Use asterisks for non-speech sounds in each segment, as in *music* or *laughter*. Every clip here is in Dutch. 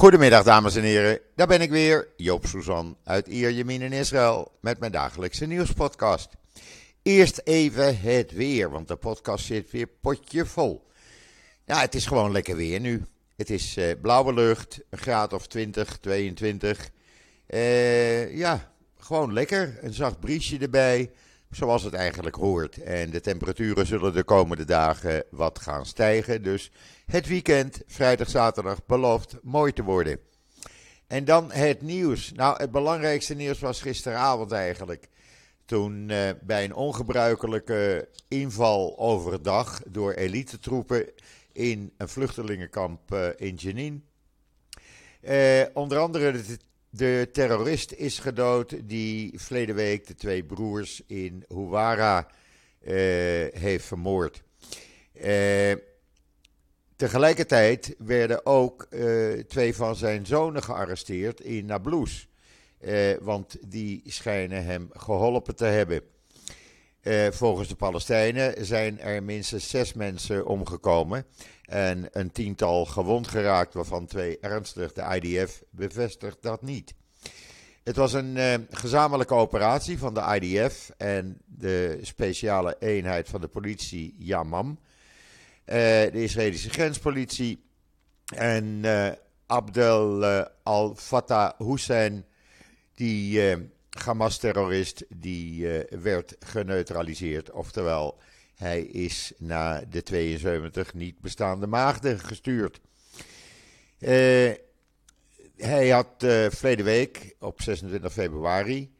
Goedemiddag dames en heren, daar ben ik weer, Joop Suzan uit Ierjemien in Israël met mijn dagelijkse nieuwspodcast. Eerst even het weer, want de podcast zit weer potje vol. Ja, het is gewoon lekker weer nu. Het is uh, blauwe lucht, een graad of 20, 22. Uh, ja, gewoon lekker, een zacht briesje erbij, zoals het eigenlijk hoort. En de temperaturen zullen de komende dagen wat gaan stijgen, dus het weekend, vrijdag, zaterdag, belooft mooi te worden. En dan het nieuws. Nou, het belangrijkste nieuws was gisteravond eigenlijk. Toen uh, bij een ongebruikelijke inval overdag door elitetroepen in een vluchtelingenkamp uh, in Jenin. Uh, onder andere de, de, terrorist is gedood die verleden week de twee broers in Huwara heeft vermoord. Tegelijkertijd werden ook uh, twee van zijn zonen gearresteerd in Nablus. Want die schijnen hem geholpen te hebben. Volgens de Palestijnen zijn er minstens zes mensen omgekomen en een tiental gewond geraakt, waarvan twee ernstig. De IDF bevestigt dat niet. Het was een gezamenlijke operatie van de IDF en de speciale eenheid van de politie Yamam. Eh, de Israëlische grenspolitie. En uh, Abdel al-Fattah Hussein, die Hamas-terrorist, die werd geneutraliseerd. Oftewel, hij is naar de 72 niet bestaande maagden gestuurd. hij had verleden week, op 26 februari,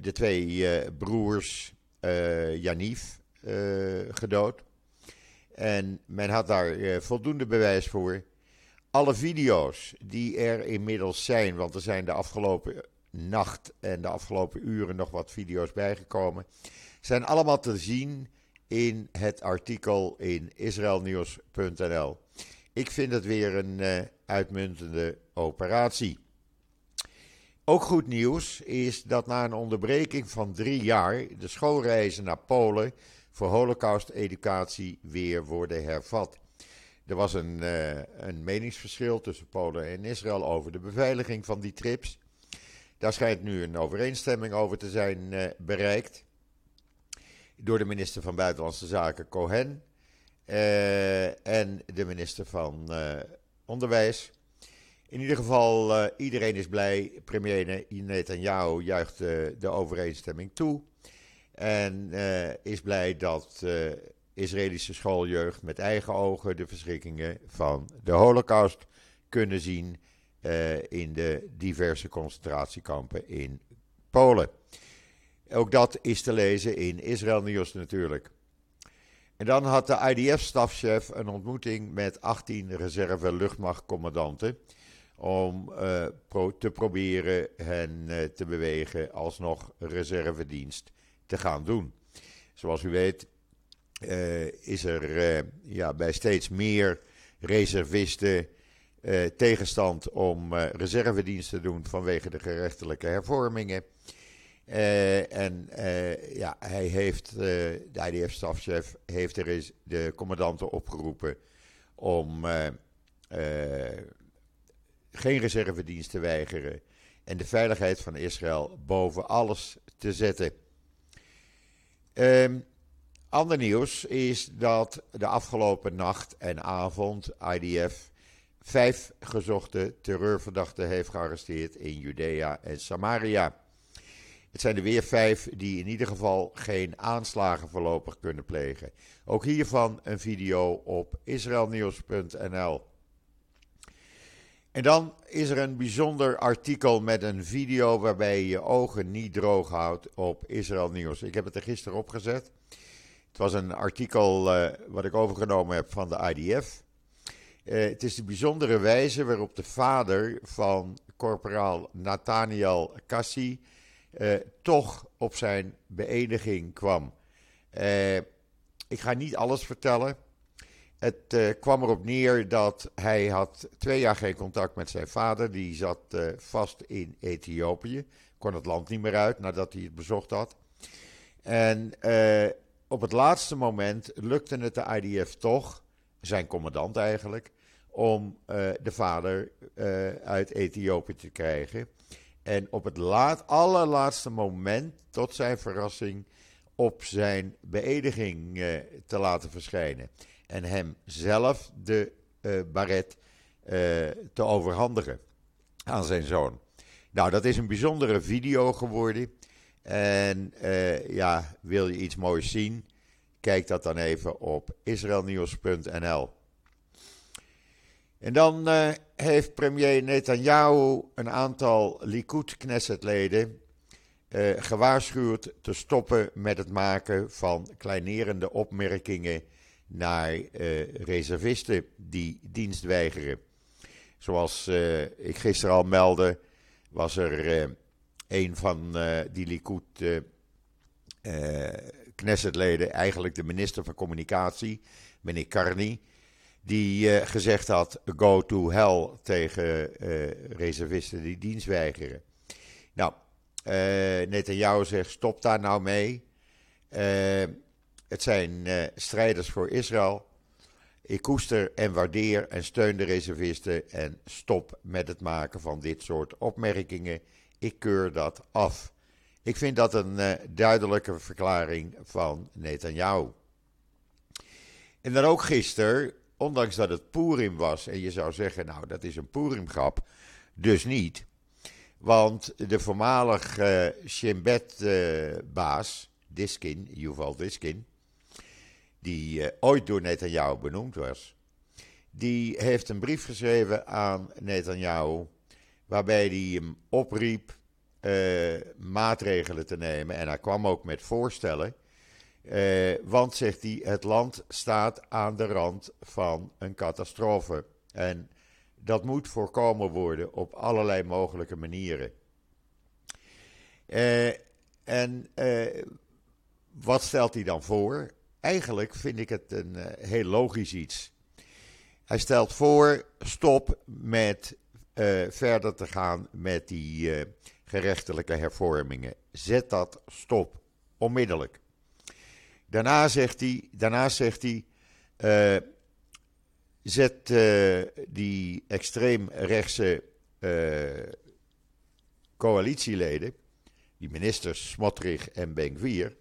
de twee broers Janif gedood. En men had daar uh, voldoende bewijs voor. Alle video's die er inmiddels zijn, want er zijn de afgelopen nacht en de afgelopen uren nog wat video's bijgekomen, zijn allemaal te zien in het artikel in israelnieuws.nl. Ik vind het weer een uh, uitmuntende operatie. Ook goed nieuws is dat na een onderbreking van drie jaar de schoolreizen naar Polen voor Holocaust-educatie weer worden hervat. Er was een, uh, een meningsverschil tussen Polen en Israël over de beveiliging van die trips. Daar schijnt nu een overeenstemming over te zijn uh, bereikt. Door de minister van Buitenlandse Zaken Cohen uh, en de minister van Onderwijs. In ieder geval, iedereen is blij. Premier Netanyahu juicht de overeenstemming toe. En uh, is blij dat uh, Israëlische schooljeugd met eigen ogen de verschrikkingen van de Holocaust kunnen zien uh, in de diverse concentratiekampen in Polen. Ook dat is te lezen in Israël Nieuws natuurlijk. En dan had de IDF-stafchef een ontmoeting met 18 reserve luchtmachtcommandanten om pro te proberen hen te bewegen alsnog reservedienst te gaan doen. Zoals u weet uh, is er ja, bij steeds meer reservisten tegenstand om reservedienst te doen vanwege de gerechtelijke hervormingen. En ja, hij heeft, de IDF-stafchef heeft er eens de commandanten opgeroepen om geen reservedienst te weigeren en de veiligheid van Israël boven alles te zetten. Um, ander nieuws is dat de afgelopen nacht en avond IDF vijf gezochte terreurverdachten heeft gearresteerd in Judea en Samaria. Het zijn er weer vijf die in ieder geval geen aanslagen voorlopig kunnen plegen. Ook hiervan een video op israelnieuws.nl. En dan is er een bijzonder artikel met een video waarbij je je ogen niet droog houdt op Israël Nieuws. Ik heb het er gisteren opgezet. Het was een artikel uh, wat ik overgenomen heb van de IDF. Eh, het is de bijzondere wijze waarop de vader van corporaal Nathaniel Kassi uh, toch op zijn beëdiging kwam. ik ga niet alles vertellen. Het uh, kwam erop neer dat hij had twee jaar geen contact met zijn vader. Die zat vast in Ethiopië. Kon het land niet meer uit nadat hij het bezocht had. En op het laatste moment lukte het de IDF toch, zijn commandant eigenlijk, om de vader uit Ethiopië te krijgen. En op het laat, allerlaatste moment, tot zijn verrassing, op zijn beëdiging te laten verschijnen. En hem zelf de baret te overhandigen aan zijn zoon. Nou, dat is een bijzondere video geworden. En uh, ja, wil je iets moois zien? Kijk dat dan even op israelnieuws.nl. En dan uh, heeft premier Netanyahu een aantal Likud-Knesset-leden uh, gewaarschuwd te stoppen met het maken van kleinerende opmerkingen naar reservisten die dienst weigeren. Zoals ik gisteren al meldde, was er een van die Likud uh, Knessetleden, eigenlijk de minister van Communicatie, meneer Carney, die gezegd had: go to hell tegen reservisten die dienst weigeren. Nou, Netanyahu zegt: stop daar nou mee. het zijn strijders voor Israël. Ik koester en waardeer en steun de reservisten en stop met het maken van dit soort opmerkingen. Ik keur dat af. Ik vind dat een duidelijke verklaring van Netanyahu. En dan ook gisteren, ondanks dat het Purim was, en je zou zeggen, nou dat is een Purimgrap, dus niet. Want de voormalig Shin Bet-baas, uh, Diskin, Yuval Diskin, die uh, ooit door Netanyahu benoemd was, die heeft een brief geschreven aan Netanyahu, waarbij hij hem opriep maatregelen te nemen. En hij kwam ook met voorstellen. Uh, want, zegt hij, het land staat aan de rand van een catastrofe. En dat moet voorkomen worden op allerlei mogelijke manieren. en wat stelt hij dan voor? Eigenlijk vind ik het een heel logisch iets. Hij stelt voor: stop met verder te gaan met die gerechtelijke hervormingen. Zet dat stop, onmiddellijk. Daarna zegt hij: daarna zegt hij zet die extreemrechtse coalitieleden, die ministers Smotrich en Benkwier,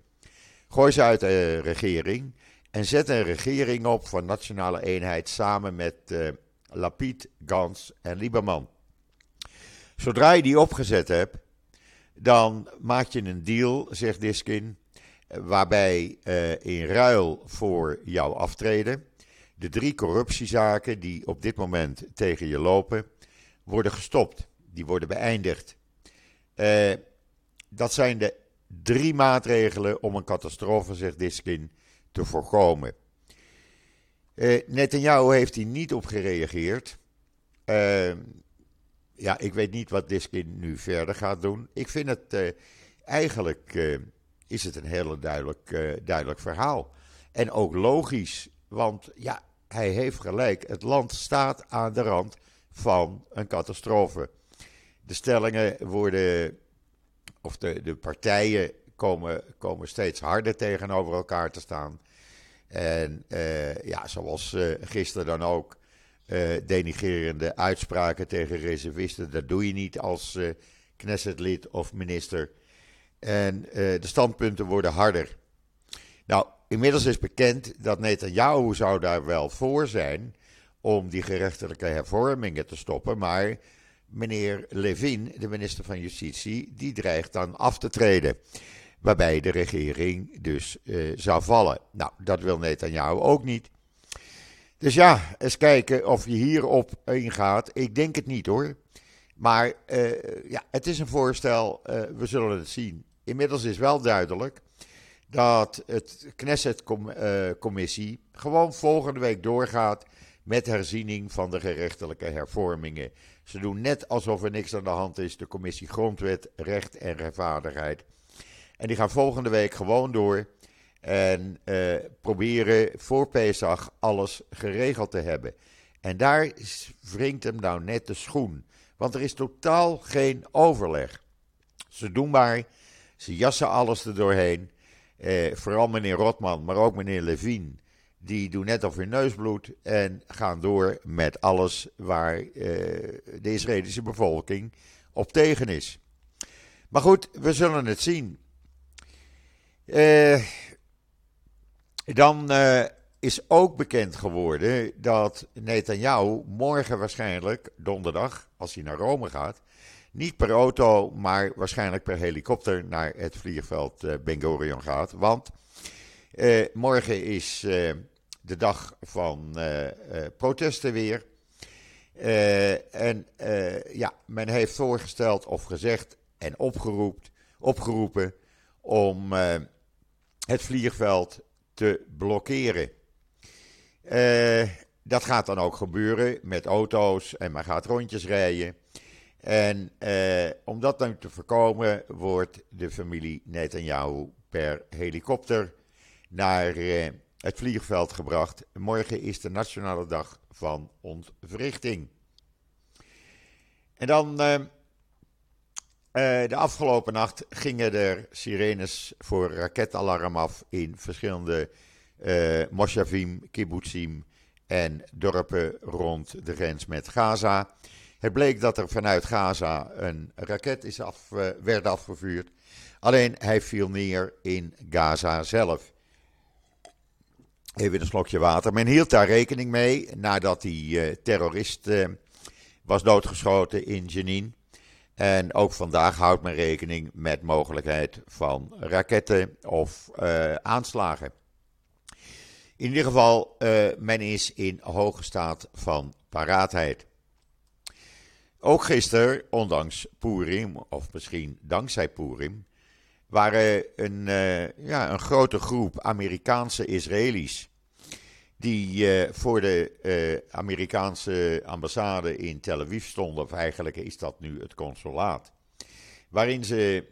Gooi ze uit de regering en zet een regering op van nationale eenheid samen met uh, Lapid, Gans en Lieberman. Zodra je die opgezet hebt, dan maak je een deal, zegt Diskin, waarbij uh, in ruil voor jouw aftreden de drie corruptiezaken die op dit moment tegen je lopen, worden gestopt. Die worden beëindigd. Uh, dat zijn de drie maatregelen om een catastrofe, zegt Diskin, te voorkomen. Uh, Netanyahu heeft hier niet op gereageerd. Uh, ja, ik weet niet wat Diskin nu verder gaat doen. Ik vind het eigenlijk is het een hele duidelijk, duidelijk verhaal. En ook logisch, want ja, hij heeft gelijk. Het land staat aan de rand van een catastrofe. De stellingen worden of de, de partijen komen, komen steeds harder tegenover elkaar te staan. En uh, ja, zoals uh, gisteren dan ook, uh, denigerende uitspraken tegen reservisten. Dat doe je niet als Knessetlid of minister. En de standpunten worden harder. Nou, inmiddels is bekend dat Netanyahu zou daar wel voor zijn om die gerechtelijke hervormingen te stoppen, maar meneer Levin, de minister van Justitie, die dreigt dan af te treden. Waarbij de regering dus uh, zou vallen. Nou, dat wil Netanyahu ook niet. Dus ja, eens kijken of je hierop ingaat. Ik denk het niet hoor. Maar uh, ja, het is een voorstel. We zullen het zien. Inmiddels is wel duidelijk dat het Knesset-commissie gewoon volgende week doorgaat met herziening van de gerechtelijke hervormingen. Ze doen net alsof er niks aan de hand is, de commissie Grondwet, Recht en Rechtvaardigheid. En die gaan volgende week gewoon door en uh, proberen voor Pesach alles geregeld te hebben. En daar wringt hem nou net de schoen. Want er is totaal geen overleg. Ze doen maar, ze jassen alles er doorheen. Eh, vooral meneer Rotman, maar ook meneer Levine die doen net of hun neus bloedt en gaan door met alles waar uh, de Israëlische bevolking op tegen is. Maar goed, we zullen het zien. Uh, dan uh, is ook bekend geworden dat Netanyahu morgen waarschijnlijk, donderdag, als hij naar Rome gaat, niet per auto, maar waarschijnlijk per helikopter naar het vliegveld uh, Ben gaat. Want uh, morgen is uh, de dag van protesten weer. en ja, men heeft voorgesteld of gezegd en opgeroepen, opgeroepen om het vliegveld te blokkeren. dat gaat dan ook gebeuren met auto's en men gaat rondjes rijden. En eh, om dat dan te voorkomen, wordt de familie Netanyahu per helikopter naar eh, het vliegveld gebracht. Morgen is de nationale dag van ontwrichting. En dan, uh, de afgelopen nacht gingen er sirenes voor raketalarm af in verschillende uh, moshavim, kibbutzim en dorpen rond de grens met Gaza. Het bleek dat er vanuit Gaza een raket is af, uh, werd afgevuurd. Alleen hij viel neer in Gaza zelf. Even een slokje water. Men hield daar rekening mee nadat die uh, terrorist uh, was doodgeschoten in Jenin. En ook vandaag houdt men rekening met mogelijkheid van raketten of aanslagen. In ieder geval, men is in hoge staat van paraatheid. Ook gisteren, ondanks Purim, of misschien dankzij Purim, waren een, uh, ja, een grote groep Amerikaanse Israëli's. die uh, voor de uh, Amerikaanse ambassade in Tel Aviv stonden, of eigenlijk is dat nu het consulaat. Waarin ze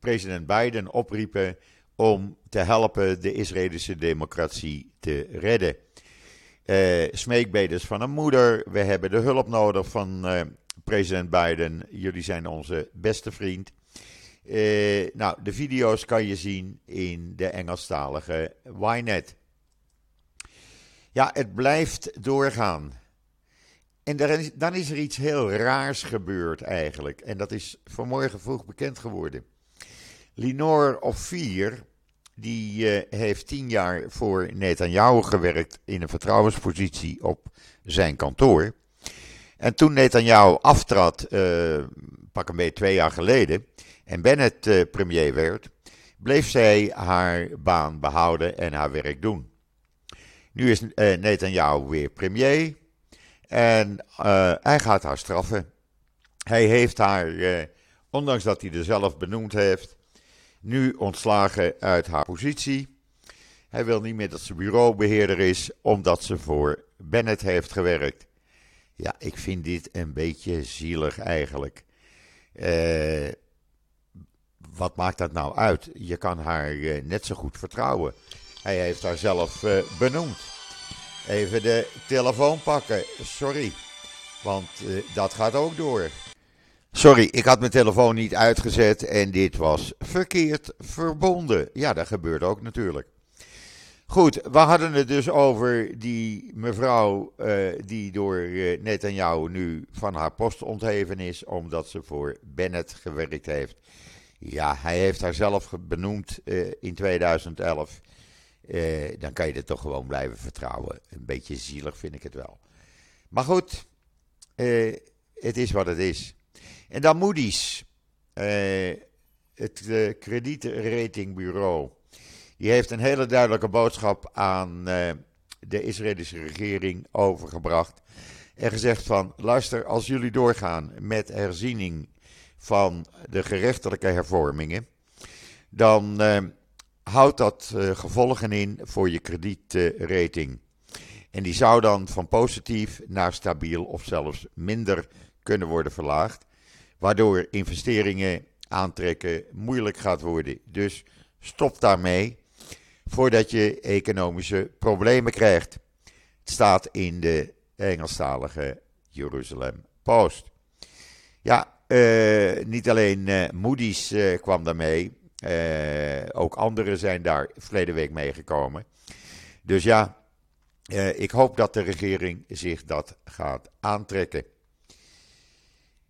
president Biden opriepen om te helpen de Israëlische democratie te redden uh, smeekbedes van een moeder. We hebben de hulp nodig van uh, president Biden. Jullie zijn onze beste vriend. Uh, nou, de video's kan je zien in de Engelstalige Ynet. Ja, het blijft doorgaan. En dan is er iets heel raars gebeurd eigenlijk. En dat is vanmorgen vroeg bekend geworden. Linor Offier, die uh, heeft tien jaar voor Netanyahu gewerkt in een vertrouwenspositie op zijn kantoor. En toen Netanyahu aftrad, uh, pak een beetje twee jaar geleden, en Bennett uh, premier werd, bleef zij haar baan behouden en haar werk doen. Nu is Netanyahu weer premier en hij gaat haar straffen. Hij heeft haar, ondanks dat hij er zelf benoemd heeft, nu ontslagen uit haar positie. Hij wil niet meer dat ze bureaubeheerder is, omdat ze voor Bennett heeft gewerkt. Ja, ik vind dit een beetje zielig eigenlijk. Eh, wat maakt dat nou uit? Je kan haar eh, net zo goed vertrouwen. Hij heeft haar zelf eh, benoemd. Even de telefoon pakken, sorry. Want dat gaat ook door. Sorry, ik had mijn telefoon niet uitgezet en dit was verkeerd verbonden. Ja, dat gebeurt ook natuurlijk. Goed, we hadden het dus over die mevrouw uh, die door uh, Netanyahu nu van haar post ontheven is, omdat ze voor Bennett gewerkt heeft. Ja, hij heeft haar zelf benoemd uh, in 2011. dan kan je er toch gewoon blijven vertrouwen. Een beetje zielig vind ik het wel. Maar goed, het is wat het is. En dan Moody's, uh, het uh, kredietratingbureau. Die heeft een hele duidelijke boodschap aan uh, de Israëlische regering overgebracht. En gezegd van, luister, als jullie doorgaan met herziening van de gerechtelijke hervormingen, dan houdt dat gevolgen in voor je kredietrating. En die zou dan van positief naar stabiel of zelfs minder kunnen worden verlaagd waardoor investeringen aantrekken moeilijk gaat worden. Dus stop daarmee voordat je economische problemen krijgt. Het staat in de Engelstalige Jeruzalem Post. Ja, uh, niet alleen uh, Moody's uh, kwam daarmee, ook anderen zijn daar verleden week meegekomen. Dus ja, ik hoop dat de regering zich dat gaat aantrekken.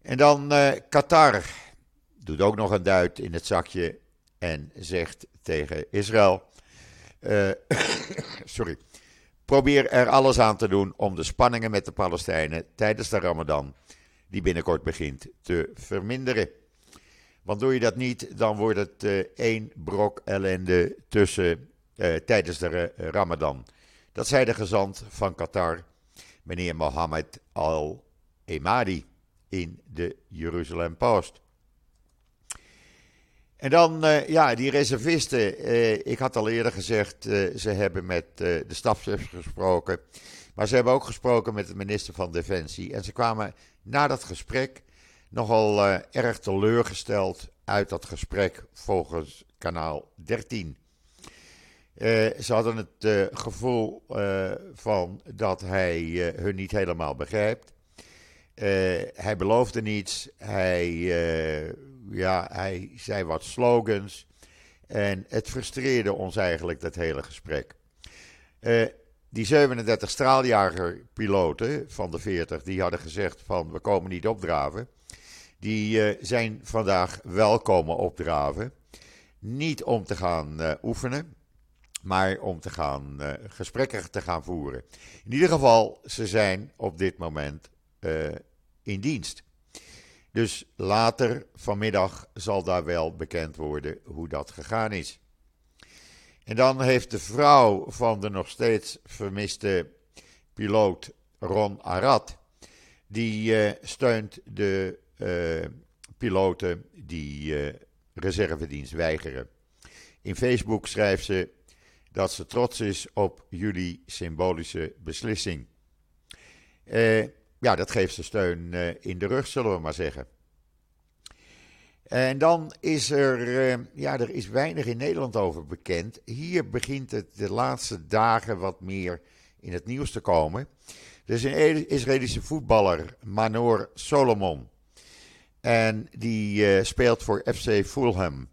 En dan Qatar doet ook nog een duit in het zakje en zegt tegen Israël: *coughs* Sorry. Probeer er alles aan te doen om de spanningen met de Palestijnen tijdens de Ramadan, die binnenkort begint, te verminderen. Want doe je dat niet, dan wordt het uh, één brok ellende tussen, tijdens de Ramadan. Dat zei de gezant van Qatar, meneer Mohammed Al-Emadi, in de Jeruzalem Post. En dan, uh, ja, die reservisten. Uh, ik had al eerder gezegd, uh, ze hebben met de stafchefs gesproken. Maar ze hebben ook gesproken met de minister van Defensie. En ze kwamen na dat gesprek nogal erg teleurgesteld uit dat gesprek volgens kanaal 13. ze hadden het gevoel van dat hij hun niet helemaal begrijpt. Hij beloofde niets. Hij ja, hij zei wat slogans. En het frustreerde ons eigenlijk, dat hele gesprek. Uh, die 37 straaljagerpiloten van de 40, die hadden gezegd van we komen niet opdraven. Die zijn vandaag wel komen opdraven. Niet om te gaan oefenen, maar om te gaan gesprekken te gaan voeren. In ieder geval, ze zijn op dit moment in dienst. Dus later vanmiddag zal daar wel bekend worden hoe dat gegaan is. En dan heeft de vrouw van de nog steeds vermiste piloot Ron Arad, die uh, steunt de uh, piloten die uh, reservedienst weigeren. In Facebook schrijft ze dat ze trots is op jullie symbolische beslissing. Ja, dat geeft ze steun eh, in de rug, zullen we maar zeggen. En dan is er, eh, ja, er is weinig in Nederland over bekend. Hier begint het de laatste dagen wat meer in het nieuws te komen. Er is een Israëlische voetballer, Manor Solomon. En die uh, speelt voor FC Fulham.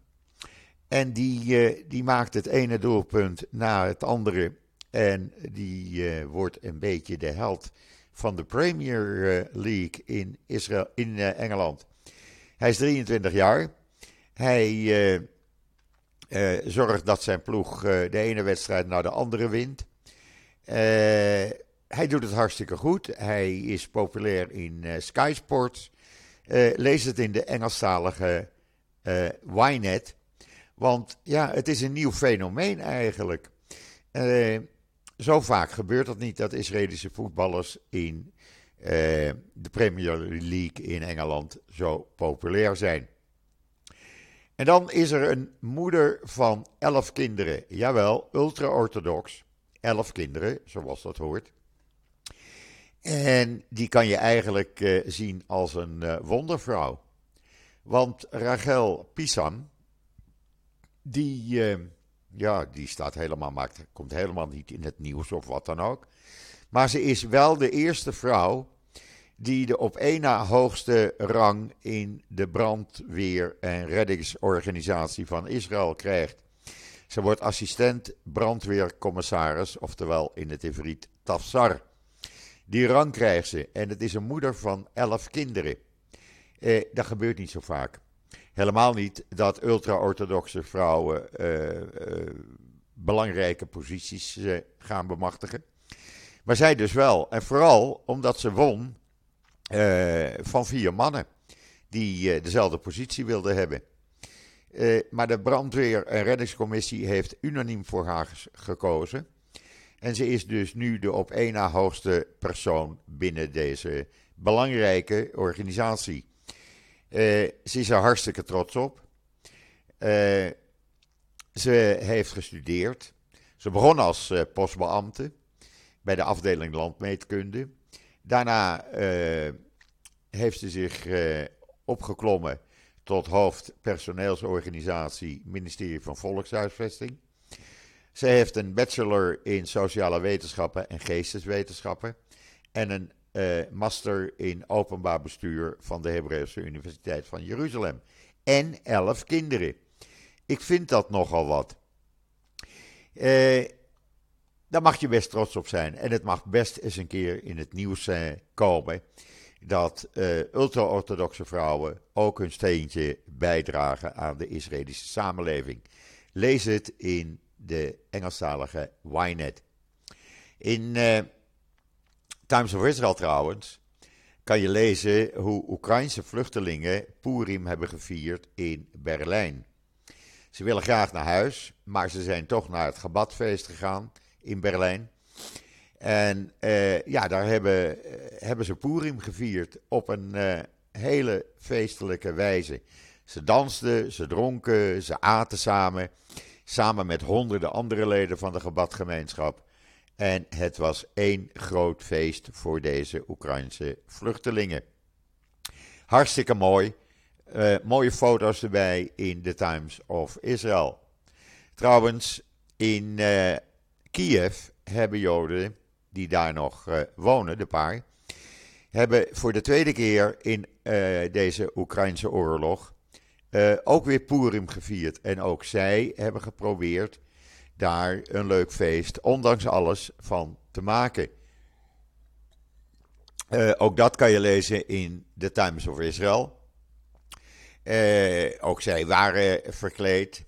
En die, die maakt het ene doelpunt na het andere. En die wordt een beetje de held van de Premier eh, League in, Israël, in eh, Engeland. Hij is 23 jaar. Hij uh, zorgt dat zijn ploeg de ene wedstrijd naar de andere wint. hij doet het hartstikke goed. Hij is populair in Sky Sports. lees het in de Engelstalige Ynet. Want ja, het is een nieuw fenomeen eigenlijk. Zo vaak gebeurt dat niet dat Israëlische voetballers in uh, de Premier League in Engeland zo populair zijn. En dan is er een moeder van elf kinderen. Jawel, ultra-orthodox. Elf kinderen, zoals dat hoort. En die kan je eigenlijk uh, zien als een uh, wondervrouw. Want Rachel Pisam, die ja, die staat helemaal, maakt, komt helemaal niet in het nieuws of wat dan ook. Maar ze is wel de eerste vrouw die de op één na hoogste rang in de brandweer- en reddingsorganisatie van Israël krijgt. Ze wordt assistent brandweercommissaris, oftewel in het Ivriet Tafsar. Die rang krijgt ze en het is een moeder van elf kinderen. Eh, dat gebeurt niet zo vaak. Helemaal niet dat ultra-orthodoxe vrouwen uh, uh, belangrijke posities uh, gaan bemachtigen. Maar zij dus wel. En vooral omdat ze won van vier mannen die dezelfde positie wilden hebben. maar de brandweer- en reddingscommissie heeft unaniem voor haar gekozen. En ze is dus nu de op één na hoogste persoon binnen deze belangrijke organisatie. Uh, ze is er hartstikke trots op. Uh, ze heeft gestudeerd. Ze begon als uh, postbeambte bij de afdeling landmeetkunde. Daarna heeft ze zich opgeklommen tot hoofd personeelsorganisatie ministerie van Volkshuisvesting. Ze heeft een bachelor in sociale wetenschappen en geesteswetenschappen en een uh, master in openbaar bestuur van de Hebreeuwse Universiteit van Jeruzalem. En elf kinderen. Ik vind dat nogal wat. Uh, daar mag je best trots op zijn. En het mag best eens een keer in het nieuws uh, komen dat ultra-orthodoxe vrouwen ook hun steentje bijdragen aan de Israëlische samenleving. Lees het in de Engelstalige Ynet. In Times of Israel trouwens kan je lezen hoe Oekraïnse vluchtelingen Purim hebben gevierd in Berlijn. Ze willen graag naar huis, maar ze zijn toch naar het Gebadfeest gegaan in Berlijn. En uh, ja, daar hebben, uh, hebben ze Purim gevierd op een uh, hele feestelijke wijze. Ze dansten, ze dronken, ze aten samen. Samen met honderden andere leden van de gebadgemeenschap. En het was één groot feest voor deze Oekraïnse vluchtelingen. Hartstikke mooi. mooie foto's erbij in de Times of Israel. Trouwens, in Kiev hebben Joden die daar nog uh, wonen, de paar, hebben voor de tweede keer in deze Oekraïnse oorlog ook weer Purim gevierd. En ook zij hebben geprobeerd daar een leuk feest, ondanks alles, van te maken. ook dat kan je lezen in The Times of Israel. ook zij waren verkleed.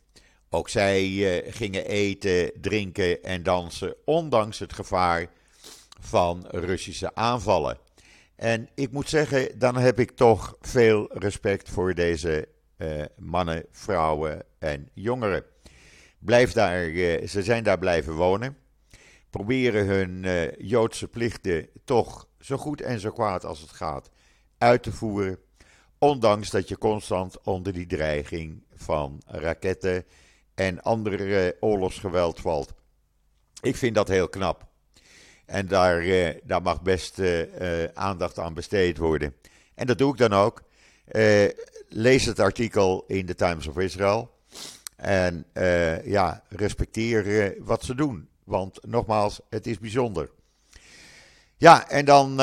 Ook zij gingen eten, drinken en dansen, ondanks het gevaar van Russische aanvallen. En ik moet zeggen, dan heb ik toch veel respect voor deze mannen, vrouwen en jongeren. Blijf daar, uh, ze zijn daar blijven wonen. Proberen hun uh, Joodse plichten toch zo goed en zo kwaad als het gaat uit te voeren. Ondanks dat je constant onder die dreiging van raketten en andere oorlogsgeweld valt. Ik vind dat heel knap. En daar, eh, daar mag best eh, eh, aandacht aan besteed worden. En dat doe ik dan ook. lees het artikel in de Times of Israel. En ja, respecteer wat ze doen. Want nogmaals, het is bijzonder. Ja, en dan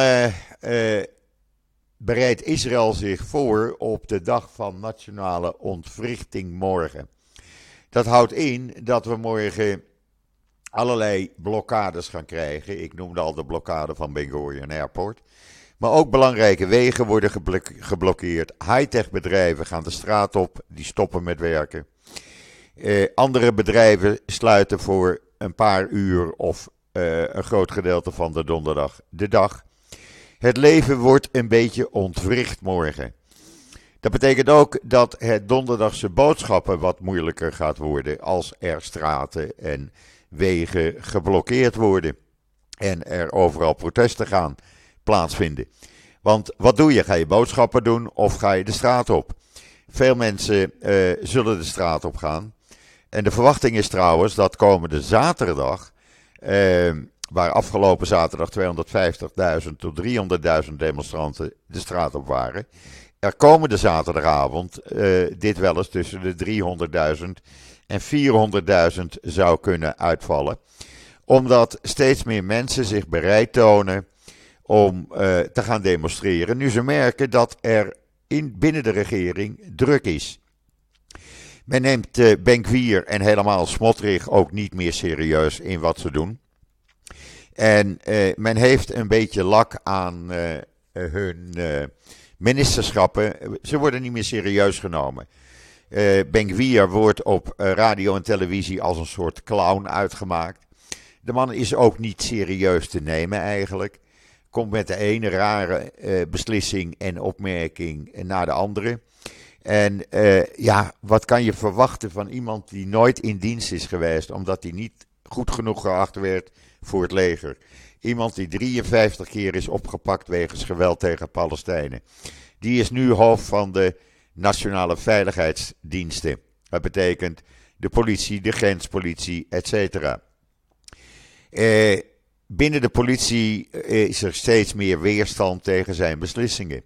bereidt Israël zich voor op de dag van nationale ontwrichting morgen. Dat houdt in dat we morgen allerlei blokkades gaan krijgen. Ik noemde al de blokkade van Ben Gurion Airport. Maar ook belangrijke wegen worden geblokkeerd. High-tech bedrijven gaan de straat op, die stoppen met werken. Eh, andere bedrijven sluiten voor een paar uur of eh, een groot gedeelte van de donderdag de dag. Het leven wordt een beetje ontwricht morgen. Dat betekent ook dat het donderdagse boodschappen wat moeilijker gaat worden als er straten en wegen geblokkeerd worden. En er overal protesten gaan plaatsvinden. Want wat doe je? Ga je boodschappen doen of ga je de straat op? Veel mensen uh, zullen de straat op gaan. En de verwachting is trouwens dat komende zaterdag, uh, waar afgelopen zaterdag 250.000 tot 300.000 demonstranten de straat op waren, er komende zaterdagavond uh, dit wel eens tussen de 300.000 en 400.000 zou kunnen uitvallen. Omdat steeds meer mensen zich bereid tonen om uh, te gaan demonstreren. Nu ze merken dat er in, binnen de regering druk is. Men neemt uh, Benkwier en helemaal Smotrich ook niet meer serieus in wat ze doen. En uh, men heeft een beetje lak aan hun ministerschappen. Ze worden niet meer serieus genomen. Uh, Ben wordt op radio en televisie als een soort clown uitgemaakt. De man is ook niet serieus te nemen eigenlijk. Komt met de ene rare beslissing en opmerking naar de andere. En ja, wat kan je verwachten van iemand die nooit in dienst is geweest, omdat hij niet goed genoeg geacht werd voor het leger? Iemand die 53 keer is opgepakt wegens geweld tegen Palestijnen. Die is nu hoofd van de nationale veiligheidsdiensten. Dat betekent de politie, de grenspolitie, etc. Eh, binnen de politie is er steeds meer weerstand tegen zijn beslissingen.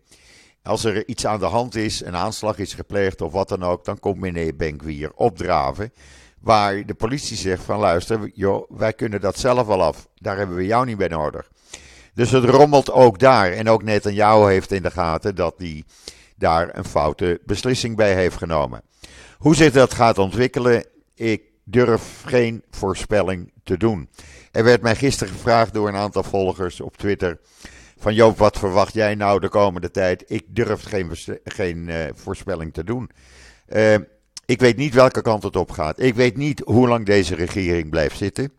Als er iets aan de hand is, een aanslag is gepleegd of wat dan ook, dan komt meneer Benkwier opdraven. Waar de politie zegt van luister, joh, wij kunnen dat zelf wel af. Daar hebben we jou niet bij nodig. Dus het rommelt ook daar. En ook net jou heeft in de gaten dat die daar een foute beslissing bij heeft genomen. Hoe zich dat gaat ontwikkelen, ik durf geen voorspelling te doen. Er werd mij gisteren gevraagd door een aantal volgers op Twitter. Van Joop, wat verwacht jij nou de komende tijd? Ik durf geen, geen uh, voorspelling te doen. Uh, ik weet niet welke kant het op gaat. Ik weet niet hoe lang deze regering blijft zitten.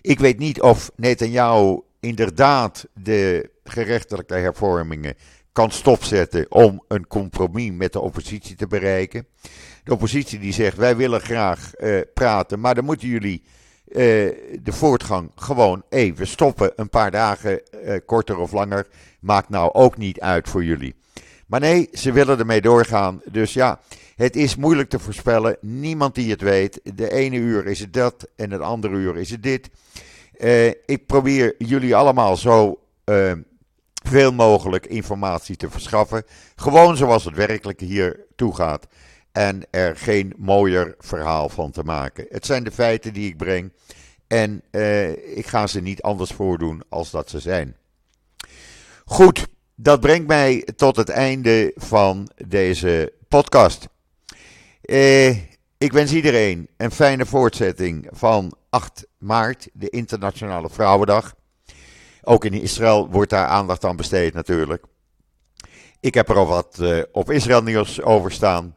Ik weet niet of Netanyahu inderdaad de gerechtelijke hervormingen kan stopzetten om een compromis met de oppositie te bereiken. De oppositie die zegt wij willen graag uh, praten, maar dan moeten jullie uh, de voortgang gewoon even stoppen. Een paar dagen uh, korter of langer maakt nou ook niet uit voor jullie. Maar nee, ze willen ermee doorgaan. Dus ja, het is moeilijk te voorspellen. Niemand die het weet. De ene uur is het dat en het andere uur is het dit. Uh, ik probeer jullie allemaal zo veel mogelijk informatie te verschaffen. Gewoon zoals het werkelijk hier toe gaat. En er geen mooier verhaal van te maken. Het zijn de feiten die ik breng. En uh, ik ga ze niet anders voordoen als dat ze zijn. Goed, dat brengt mij tot het einde van deze podcast. Eh, ik wens iedereen een fijne voortzetting van 8 maart, de Internationale Vrouwendag. Ook in Israël wordt daar aandacht aan besteed natuurlijk. Ik heb er al wat uh, op Israël nieuws over staan.